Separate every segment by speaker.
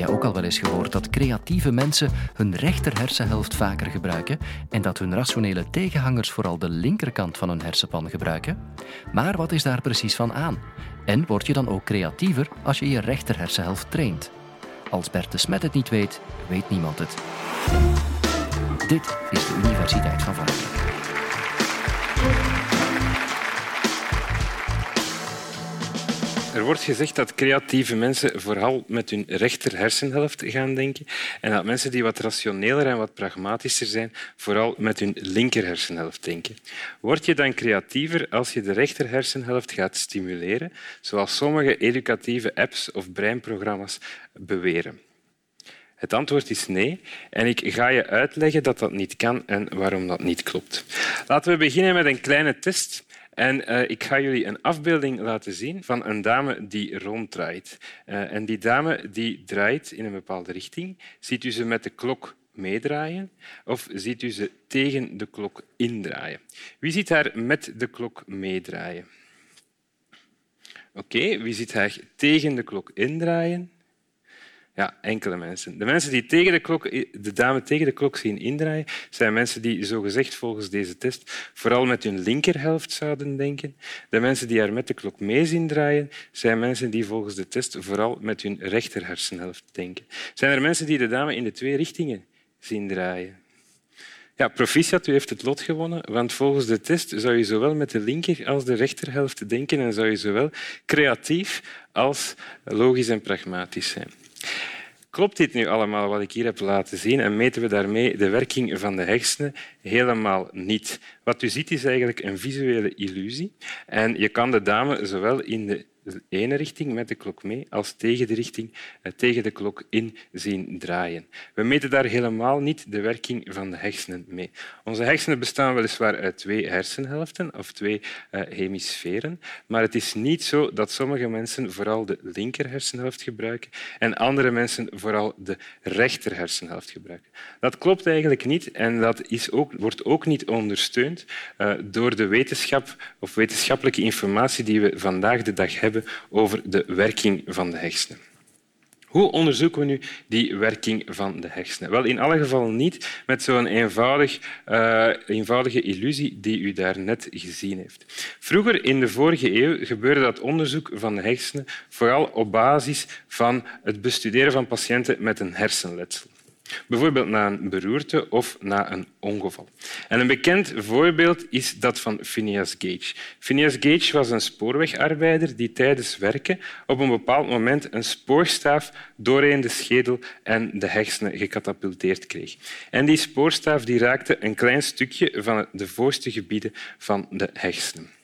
Speaker 1: jij ook al wel eens gehoord dat creatieve mensen hun rechter hersenhelft vaker gebruiken en dat hun rationele tegenhangers vooral de linkerkant van hun hersenpan gebruiken? Maar wat is daar precies van aan? En word je dan ook creatiever als je je rechter hersenhelft traint? Als Bert de Smet het niet weet, weet niemand het. Dit is de Universiteit van Vlaanderen.
Speaker 2: Er wordt gezegd dat creatieve mensen vooral met hun rechter hersenhelft gaan denken en dat mensen die wat rationeler en wat pragmatischer zijn vooral met hun linker hersenhelft denken. Word je dan creatiever als je de rechter hersenhelft gaat stimuleren, zoals sommige educatieve apps of breinprogramma's beweren? Het antwoord is nee en ik ga je uitleggen dat dat niet kan en waarom dat niet klopt. Laten we beginnen met een kleine test. En uh, ik ga jullie een afbeelding laten zien van een dame die ronddraait. Uh, en die dame die draait in een bepaalde richting. Ziet u ze met de klok meedraaien of ziet u ze tegen de klok indraaien? Wie ziet haar met de klok meedraaien? Oké, wie ziet haar tegen de klok indraaien? Ja, enkele mensen. De mensen die tegen de, klok, de dame tegen de klok zien indraaien, zijn mensen die zogezegd volgens deze test vooral met hun linkerhelft zouden denken. De mensen die haar met de klok mee zien draaien, zijn mensen die volgens de test vooral met hun rechter hersenhelft denken. Zijn er mensen die de dame in de twee richtingen zien draaien? Ja, proficiat, u heeft het lot gewonnen, want volgens de test zou je zowel met de linker als de rechterhelft denken en zou je zowel creatief als logisch en pragmatisch zijn. Klopt dit nu allemaal wat ik hier heb laten zien en meten we daarmee de werking van de hersenen? Helemaal niet. Wat u ziet is eigenlijk een visuele illusie en je kan de dame zowel in de de ene richting met de klok mee als tegen de richting eh, tegen de klok in zien draaien. We meten daar helemaal niet de werking van de hersenen mee. Onze hersenen bestaan weliswaar uit twee hersenhelften of twee uh, hemisferen, maar het is niet zo dat sommige mensen vooral de linker hersenhelft gebruiken en andere mensen vooral de rechter hersenhelft gebruiken. Dat klopt eigenlijk niet en dat is ook, wordt ook niet ondersteund uh, door de wetenschap of wetenschappelijke informatie die we vandaag de dag hebben over de werking van de hersenen. Hoe onderzoeken we nu die werking van de hersenen? Wel, in alle gevallen niet met zo'n eenvoudig, uh, eenvoudige illusie die u daarnet gezien heeft. Vroeger, in de vorige eeuw, gebeurde dat onderzoek van de hersenen vooral op basis van het bestuderen van patiënten met een hersenletsel. Bijvoorbeeld na een beroerte of na een ongeval. En een bekend voorbeeld is dat van Phineas Gage. Phineas Gage was een spoorwegarbeider die tijdens werken op een bepaald moment een spoorstaaf doorheen de schedel en de hersenen gecatapulteerd kreeg. En die spoorstaaf die raakte een klein stukje van de voorste gebieden van de hersenen.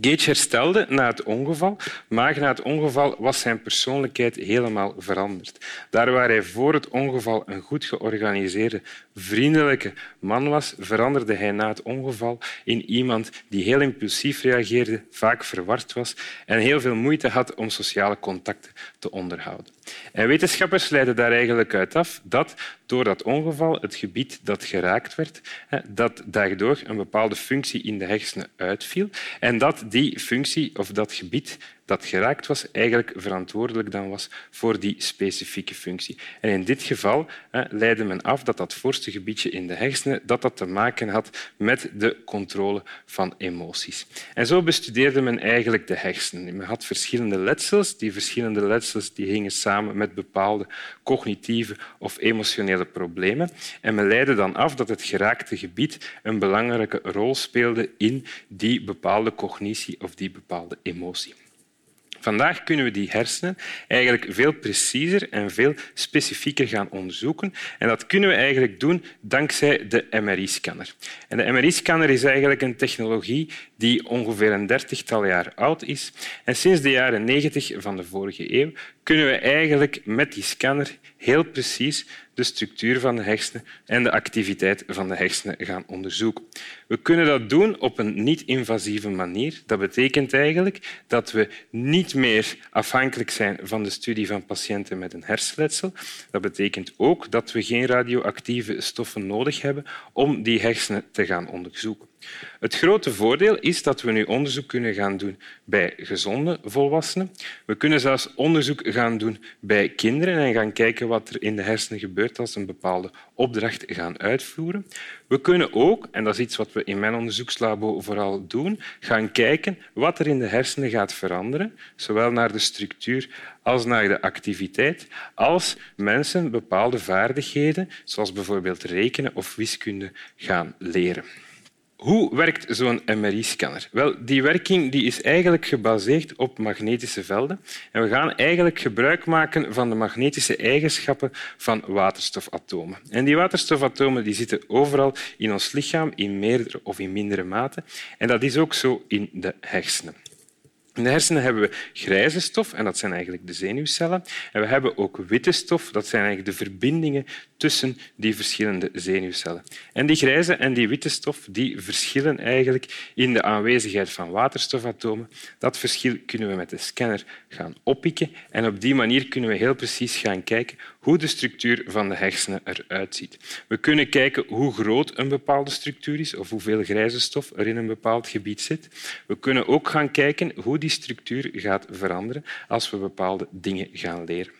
Speaker 2: Gage herstelde na het ongeval, maar na het ongeval was zijn persoonlijkheid helemaal veranderd. Daar waar hij voor het ongeval een goed georganiseerde, vriendelijke man was, veranderde hij na het ongeval in iemand die heel impulsief reageerde, vaak verward was en heel veel moeite had om sociale contacten te onderhouden. En wetenschappers leiden daar eigenlijk uit af dat door dat ongeval het gebied dat geraakt werd, dat daardoor een bepaalde functie in de hersenen uitviel en dat die functie of dat gebied dat geraakt was, eigenlijk verantwoordelijk dan was voor die specifieke functie. En in dit geval leidde men af dat dat voorste gebiedje in de hersenen dat dat te maken had met de controle van emoties. En zo bestudeerde men eigenlijk de hersenen. Men had verschillende letsels. Die verschillende letsels die hingen samen met bepaalde cognitieve of emotionele problemen. En men leidde dan af dat het geraakte gebied een belangrijke rol speelde in die bepaalde cognitie of die bepaalde emotie. Vandaag kunnen we die hersenen eigenlijk veel preciezer en veel specifieker gaan onderzoeken. En dat kunnen we eigenlijk doen dankzij de MRI-scanner. En de MRI-scanner is eigenlijk een technologie die ongeveer een dertigtal jaar oud is. En sinds de jaren negentig van de vorige eeuw kunnen we eigenlijk met die scanner heel precies de structuur van de hersenen en de activiteit van de hersenen gaan onderzoeken. We kunnen dat doen op een niet-invasieve manier. Dat betekent eigenlijk dat we niet meer afhankelijk zijn van de studie van patiënten met een hersenletsel. Dat betekent ook dat we geen radioactieve stoffen nodig hebben om die hersenen te gaan onderzoeken. Het grote voordeel is dat we nu onderzoek kunnen gaan doen bij gezonde volwassenen. We kunnen zelfs onderzoek gaan doen bij kinderen en gaan kijken wat er in de hersenen gebeurt als ze een bepaalde opdracht gaan uitvoeren. We kunnen ook, en dat is iets wat we in mijn onderzoekslabo vooral doen, gaan kijken wat er in de hersenen gaat veranderen, zowel naar de structuur als naar de activiteit, als mensen bepaalde vaardigheden, zoals bijvoorbeeld rekenen of wiskunde, gaan leren. Hoe werkt zo'n MRI-scanner? Wel, die werking die is eigenlijk gebaseerd op magnetische velden. En we gaan eigenlijk gebruik maken van de magnetische eigenschappen van waterstofatomen. En die waterstofatomen die zitten overal in ons lichaam, in meerdere of in mindere mate. En dat is ook zo in de hersenen. In de hersenen hebben we grijze stof, en dat zijn eigenlijk de zenuwcellen. En we hebben ook witte stof, dat zijn eigenlijk de verbindingen tussen die verschillende zenuwcellen. En die grijze en die witte stof die verschillen eigenlijk in de aanwezigheid van waterstofatomen. Dat verschil kunnen we met de scanner gaan oppikken en op die manier kunnen we heel precies gaan kijken hoe de structuur van de hersenen eruit ziet. We kunnen kijken hoe groot een bepaalde structuur is of hoeveel grijze stof er in een bepaald gebied zit. We kunnen ook gaan kijken hoe die structuur gaat veranderen als we bepaalde dingen gaan leren.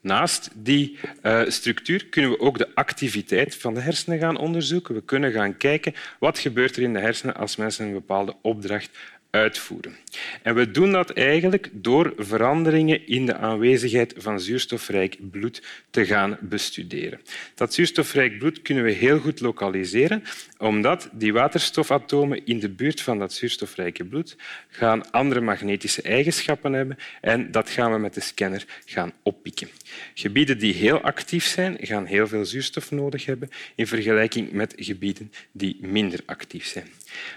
Speaker 2: Naast die uh, structuur kunnen we ook de activiteit van de hersenen gaan onderzoeken. We kunnen gaan kijken wat gebeurt er in de hersenen als mensen een bepaalde opdracht uitvoeren. En we doen dat eigenlijk door veranderingen in de aanwezigheid van zuurstofrijk bloed te gaan bestuderen. Dat zuurstofrijk bloed kunnen we heel goed lokaliseren, omdat die waterstofatomen in de buurt van dat zuurstofrijke bloed gaan andere magnetische eigenschappen hebben en dat gaan we met de scanner gaan oppikken. Gebieden die heel actief zijn, gaan heel veel zuurstof nodig hebben in vergelijking met gebieden die minder actief zijn.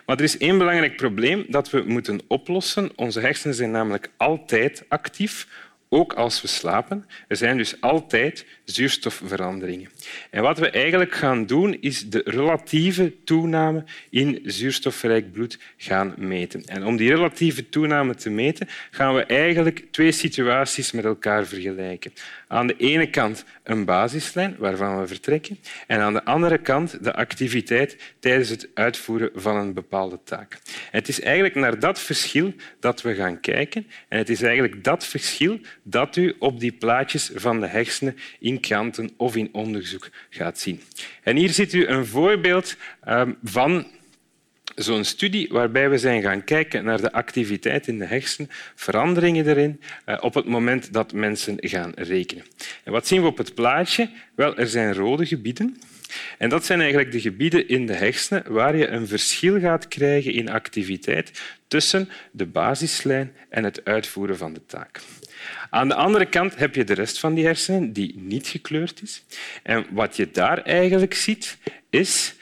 Speaker 2: Maar er is één belangrijk probleem dat we moeten oplossen. Onze hersenen zijn namelijk altijd actief, ook als we slapen. Er zijn dus altijd zuurstofveranderingen. En wat we eigenlijk gaan doen, is de relatieve toename in zuurstofrijk bloed gaan meten. En om die relatieve toename te meten, gaan we eigenlijk twee situaties met elkaar vergelijken. Aan de ene kant een basislijn waarvan we vertrekken en aan de andere kant de activiteit tijdens het uitvoeren van een bepaalde taak. Het is eigenlijk naar dat verschil dat we gaan kijken en het is eigenlijk dat verschil dat u op die plaatjes van de hersenen in kranten of in onderzoek gaat zien. En hier ziet u een voorbeeld ehm, van zo'n studie waarbij we zijn gaan kijken naar de activiteit in de hersenen, veranderingen erin eh, op het moment dat mensen gaan rekenen. En wat zien we op het plaatje? Wel, er zijn rode gebieden. En dat zijn eigenlijk de gebieden in de hersenen waar je een verschil gaat krijgen in activiteit tussen de basislijn en het uitvoeren van de taak. Aan de andere kant heb je de rest van die hersenen die niet gekleurd is. En wat je daar eigenlijk ziet, is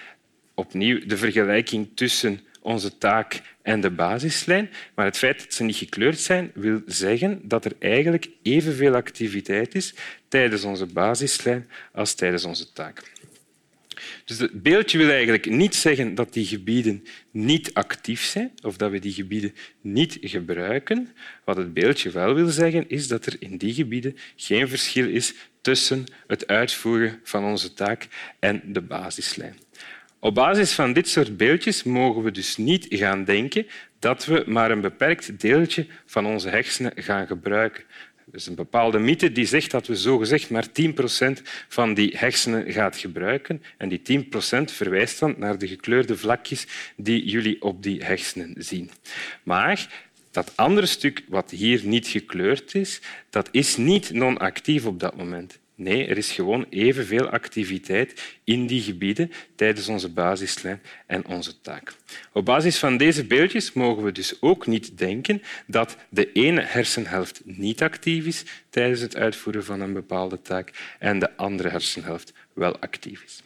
Speaker 2: opnieuw de vergelijking tussen onze taak en de basislijn. Maar het feit dat ze niet gekleurd zijn, wil zeggen dat er eigenlijk evenveel activiteit is tijdens onze basislijn als tijdens onze taak. Dus het beeldje wil eigenlijk niet zeggen dat die gebieden niet actief zijn of dat we die gebieden niet gebruiken. Wat het beeldje wel wil zeggen, is dat er in die gebieden geen verschil is tussen het uitvoeren van onze taak en de basislijn. Op basis van dit soort beeldjes mogen we dus niet gaan denken dat we maar een beperkt deeltje van onze hersenen gaan gebruiken. Er is een bepaalde mythe die zegt dat we zogezegd maar 10 procent van die hersenen gaan gebruiken. En die 10 procent verwijst dan naar de gekleurde vlakjes die jullie op die hersenen zien. Maar dat andere stuk wat hier niet gekleurd is, dat is niet non-actief op dat moment. Nee, er is gewoon evenveel activiteit in die gebieden tijdens onze basislijn en onze taak. Op basis van deze beeldjes mogen we dus ook niet denken dat de ene hersenhelft niet actief is tijdens het uitvoeren van een bepaalde taak en de andere hersenhelft wel actief is.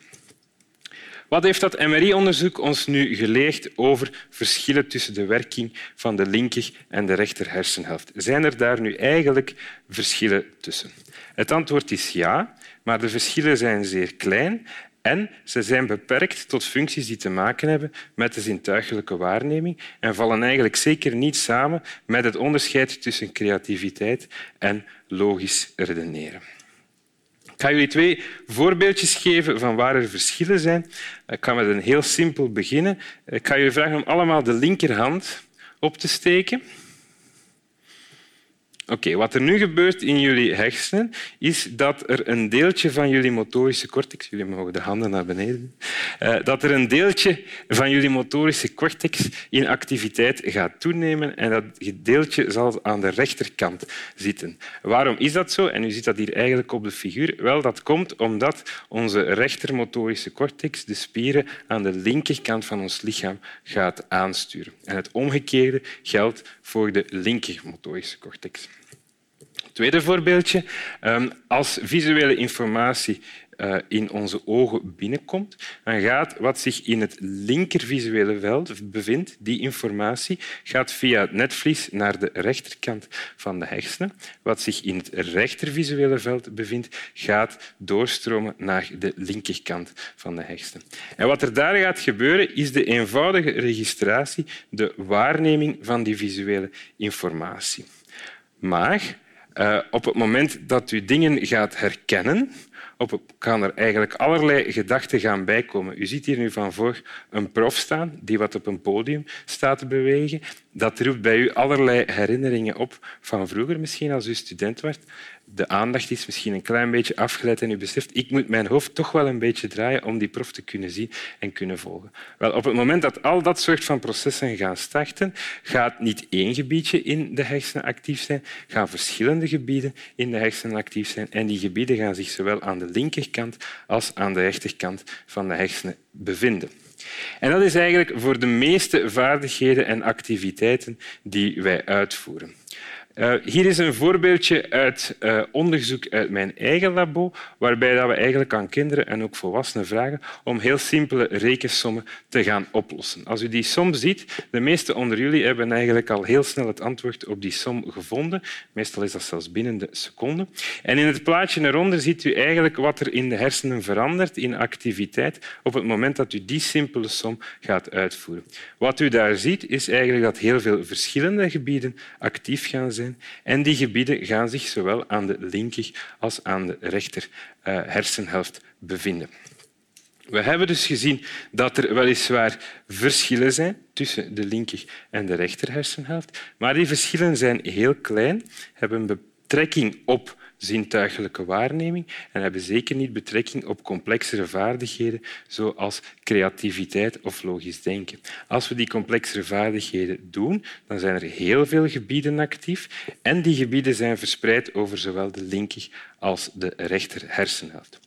Speaker 2: Wat heeft dat MRI-onderzoek ons nu geleerd over verschillen tussen de werking van de linker en de rechter hersenhelft? Zijn er daar nu eigenlijk verschillen tussen? Het antwoord is ja, maar de verschillen zijn zeer klein en ze zijn beperkt tot functies die te maken hebben met de zintuigelijke waarneming en vallen eigenlijk zeker niet samen met het onderscheid tussen creativiteit en logisch redeneren. Ik ga jullie twee voorbeeldjes geven van waar er verschillen zijn. Ik ga met een heel simpel beginnen. Ik ga jullie vragen om allemaal de linkerhand op te steken. Oké, wat er nu gebeurt in jullie hersenen is dat er een deeltje van jullie motorische cortex, jullie mogen de handen naar beneden, uh, dat er een deeltje van jullie motorische cortex in activiteit gaat toenemen en dat deeltje zal aan de rechterkant zitten. Waarom is dat zo? En u ziet dat hier eigenlijk op de figuur. Wel, dat komt omdat onze rechtermotorische cortex de spieren aan de linkerkant van ons lichaam gaat aansturen. En het omgekeerde geldt voor de linkermotorische cortex. Tweede voorbeeldje. Ehm, als visuele informatie eh, in onze ogen binnenkomt, dan gaat wat zich in het linkervisuele veld bevindt, die informatie, gaat via het netvlies naar de rechterkant van de hersenen. Wat zich in het rechtervisuele veld bevindt, gaat doorstromen naar de linkerkant van de hersenen. En wat er daar gaat gebeuren, is de eenvoudige registratie, de waarneming van die visuele informatie. Maar uh, op het moment dat u dingen gaat herkennen, op, kan er eigenlijk allerlei gedachten gaan bijkomen. U ziet hier nu van voor een prof staan die wat op een podium staat te bewegen. Dat roept bij u allerlei herinneringen op van vroeger, misschien als u student was de aandacht is misschien een klein beetje afgeleid en u beseft ik moet mijn hoofd toch wel een beetje draaien om die prof te kunnen zien en kunnen volgen. Wel, op het moment dat al dat soort van processen gaan starten, gaat niet één gebiedje in de hersenen actief zijn, gaan verschillende gebieden in de hersenen actief zijn en die gebieden gaan zich zowel aan de linkerkant als aan de rechterkant van de hersenen bevinden. En dat is eigenlijk voor de meeste vaardigheden en activiteiten die wij uitvoeren. Uh, hier is een voorbeeldje uit uh, onderzoek uit mijn eigen labo, waarbij dat we eigenlijk aan kinderen en ook volwassenen vragen om heel simpele rekensommen te gaan oplossen. Als u die som ziet, de meesten onder jullie hebben eigenlijk al heel snel het antwoord op die som gevonden. Meestal is dat zelfs binnen de seconde. En in het plaatje eronder ziet u eigenlijk wat er in de hersenen verandert in activiteit op het moment dat u die simpele som gaat uitvoeren. Wat u daar ziet, is eigenlijk dat heel veel verschillende gebieden actief gaan zijn en die gebieden gaan zich zowel aan de linker als aan de rechter eh, hersenhelft bevinden. We hebben dus gezien dat er weliswaar verschillen zijn tussen de linker en de rechter hersenhelft, maar die verschillen zijn heel klein, hebben betrekking op zintuigelijke waarneming en hebben zeker niet betrekking op complexere vaardigheden zoals creativiteit of logisch denken. Als we die complexere vaardigheden doen, dan zijn er heel veel gebieden actief en die gebieden zijn verspreid over zowel de linker als de rechter hersenhelft.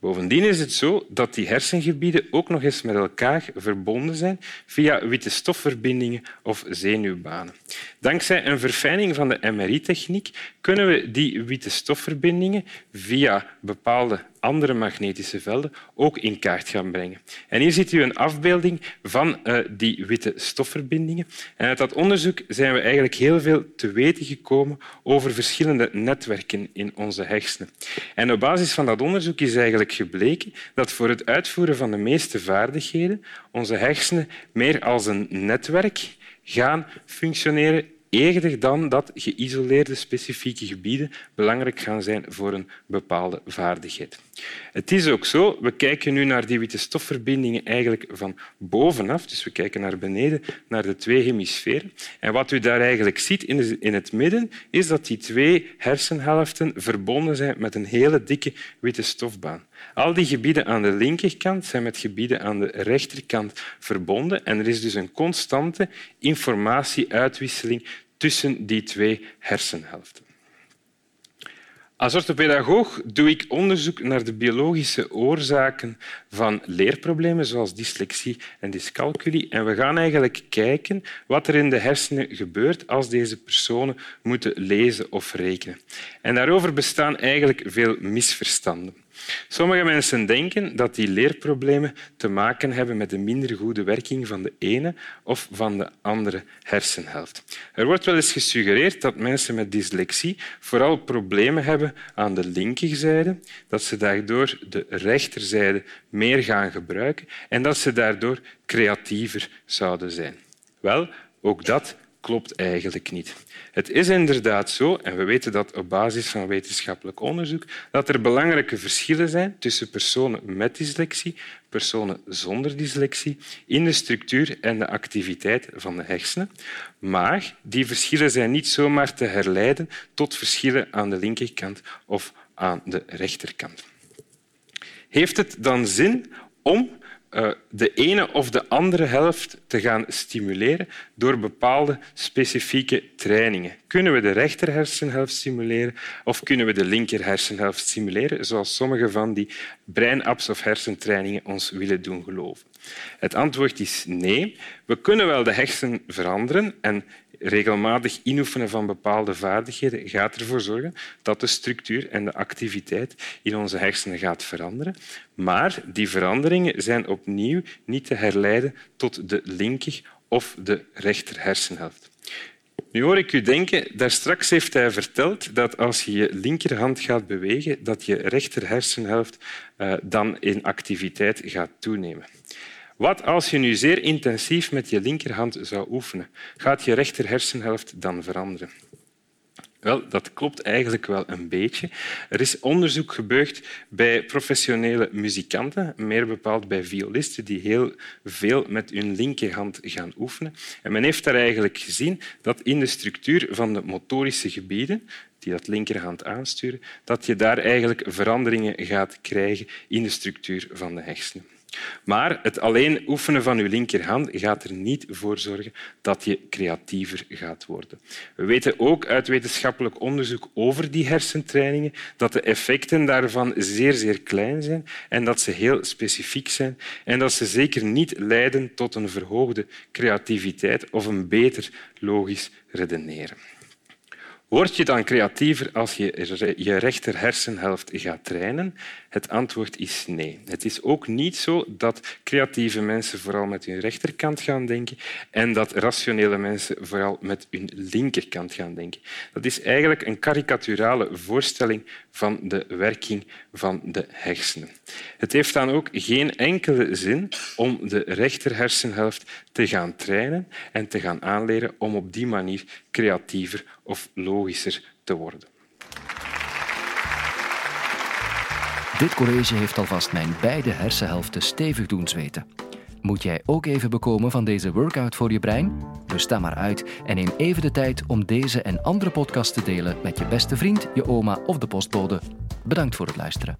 Speaker 2: Bovendien is het zo dat die hersengebieden ook nog eens met elkaar verbonden zijn via witte stofverbindingen of zenuwbanen. Dankzij een verfijning van de MRI-techniek kunnen we die witte stofverbindingen via bepaalde andere magnetische velden ook in kaart gaan brengen. En hier ziet u een afbeelding van uh, die witte stofverbindingen. En uit dat onderzoek zijn we eigenlijk heel veel te weten gekomen over verschillende netwerken in onze hersenen. En op basis van dat onderzoek is eigenlijk gebleken dat voor het uitvoeren van de meeste vaardigheden onze hersenen meer als een netwerk gaan functioneren eerder dan dat geïsoleerde specifieke gebieden belangrijk gaan zijn voor een bepaalde vaardigheid. Het is ook zo, we kijken nu naar die witte stofverbindingen eigenlijk van bovenaf, dus we kijken naar beneden, naar de twee hemisferen. En wat u daar eigenlijk ziet in het midden, is dat die twee hersenhelften verbonden zijn met een hele dikke witte stofbaan. Al die gebieden aan de linkerkant zijn met gebieden aan de rechterkant verbonden en er is dus een constante informatieuitwisseling tussen die twee hersenhelften. Als orthopedagoog doe ik onderzoek naar de biologische oorzaken van leerproblemen zoals dyslexie en dyscalculie. En we gaan eigenlijk kijken wat er in de hersenen gebeurt als deze personen moeten lezen of rekenen. En daarover bestaan eigenlijk veel misverstanden. Sommige mensen denken dat die leerproblemen te maken hebben met de minder goede werking van de ene of van de andere hersenhelft. Er wordt wel eens gesuggereerd dat mensen met dyslexie vooral problemen hebben aan de linkerzijde, dat ze daardoor de rechterzijde meer gaan gebruiken en dat ze daardoor creatiever zouden zijn. Wel, ook dat klopt eigenlijk niet. Het is inderdaad zo, en we weten dat op basis van wetenschappelijk onderzoek, dat er belangrijke verschillen zijn tussen personen met dyslexie, personen zonder dyslexie, in de structuur en de activiteit van de hersenen. Maar die verschillen zijn niet zomaar te herleiden tot verschillen aan de linkerkant of aan de rechterkant. Heeft het dan zin om de ene of de andere helft te gaan stimuleren door bepaalde specifieke trainingen. Kunnen we de rechter hersenhelft stimuleren of kunnen we de linker hersenhelft stimuleren, zoals sommige van die breinapps of hersentrainingen ons willen doen geloven? Het antwoord is nee. We kunnen wel de hersenen veranderen en regelmatig inoefenen van bepaalde vaardigheden gaat ervoor zorgen dat de structuur en de activiteit in onze hersenen gaat veranderen. Maar die veranderingen zijn opnieuw niet te herleiden tot de linker of de rechter hersenhelft. Nu hoor ik u denken, daar straks heeft hij verteld dat als je je linkerhand gaat bewegen, dat je rechter hersenhelft uh, dan in activiteit gaat toenemen. Wat als je nu zeer intensief met je linkerhand zou oefenen? Gaat je rechter hersenhelft dan veranderen? Wel, dat klopt eigenlijk wel een beetje. Er is onderzoek gebeurd bij professionele muzikanten, meer bepaald bij violisten, die heel veel met hun linkerhand gaan oefenen. En men heeft daar eigenlijk gezien dat in de structuur van de motorische gebieden, die dat linkerhand aansturen, dat je daar eigenlijk veranderingen gaat krijgen in de structuur van de hersenen. Maar het alleen oefenen van je linkerhand gaat er niet voor zorgen dat je creatiever gaat worden. We weten ook uit wetenschappelijk onderzoek over die hersentrainingen dat de effecten daarvan zeer, zeer klein zijn en dat ze heel specifiek zijn en dat ze zeker niet leiden tot een verhoogde creativiteit of een beter logisch redeneren. Word je dan creatiever als je je rechter hersenhelft gaat trainen? Het antwoord is nee. Het is ook niet zo dat creatieve mensen vooral met hun rechterkant gaan denken en dat rationele mensen vooral met hun linkerkant gaan denken. Dat is eigenlijk een karikaturale voorstelling van de werking van de hersenen. Het heeft dan ook geen enkele zin om de rechter hersenhelft te gaan trainen en te gaan aanleren om op die manier creatiever of logischer te worden.
Speaker 1: Dit college heeft alvast mijn beide hersenhelften stevig doen zweten. Moet jij ook even bekomen van deze workout voor je brein? Dus sta maar uit en neem even de tijd om deze en andere podcasts te delen met je beste vriend, je oma of de postbode. Bedankt voor het luisteren.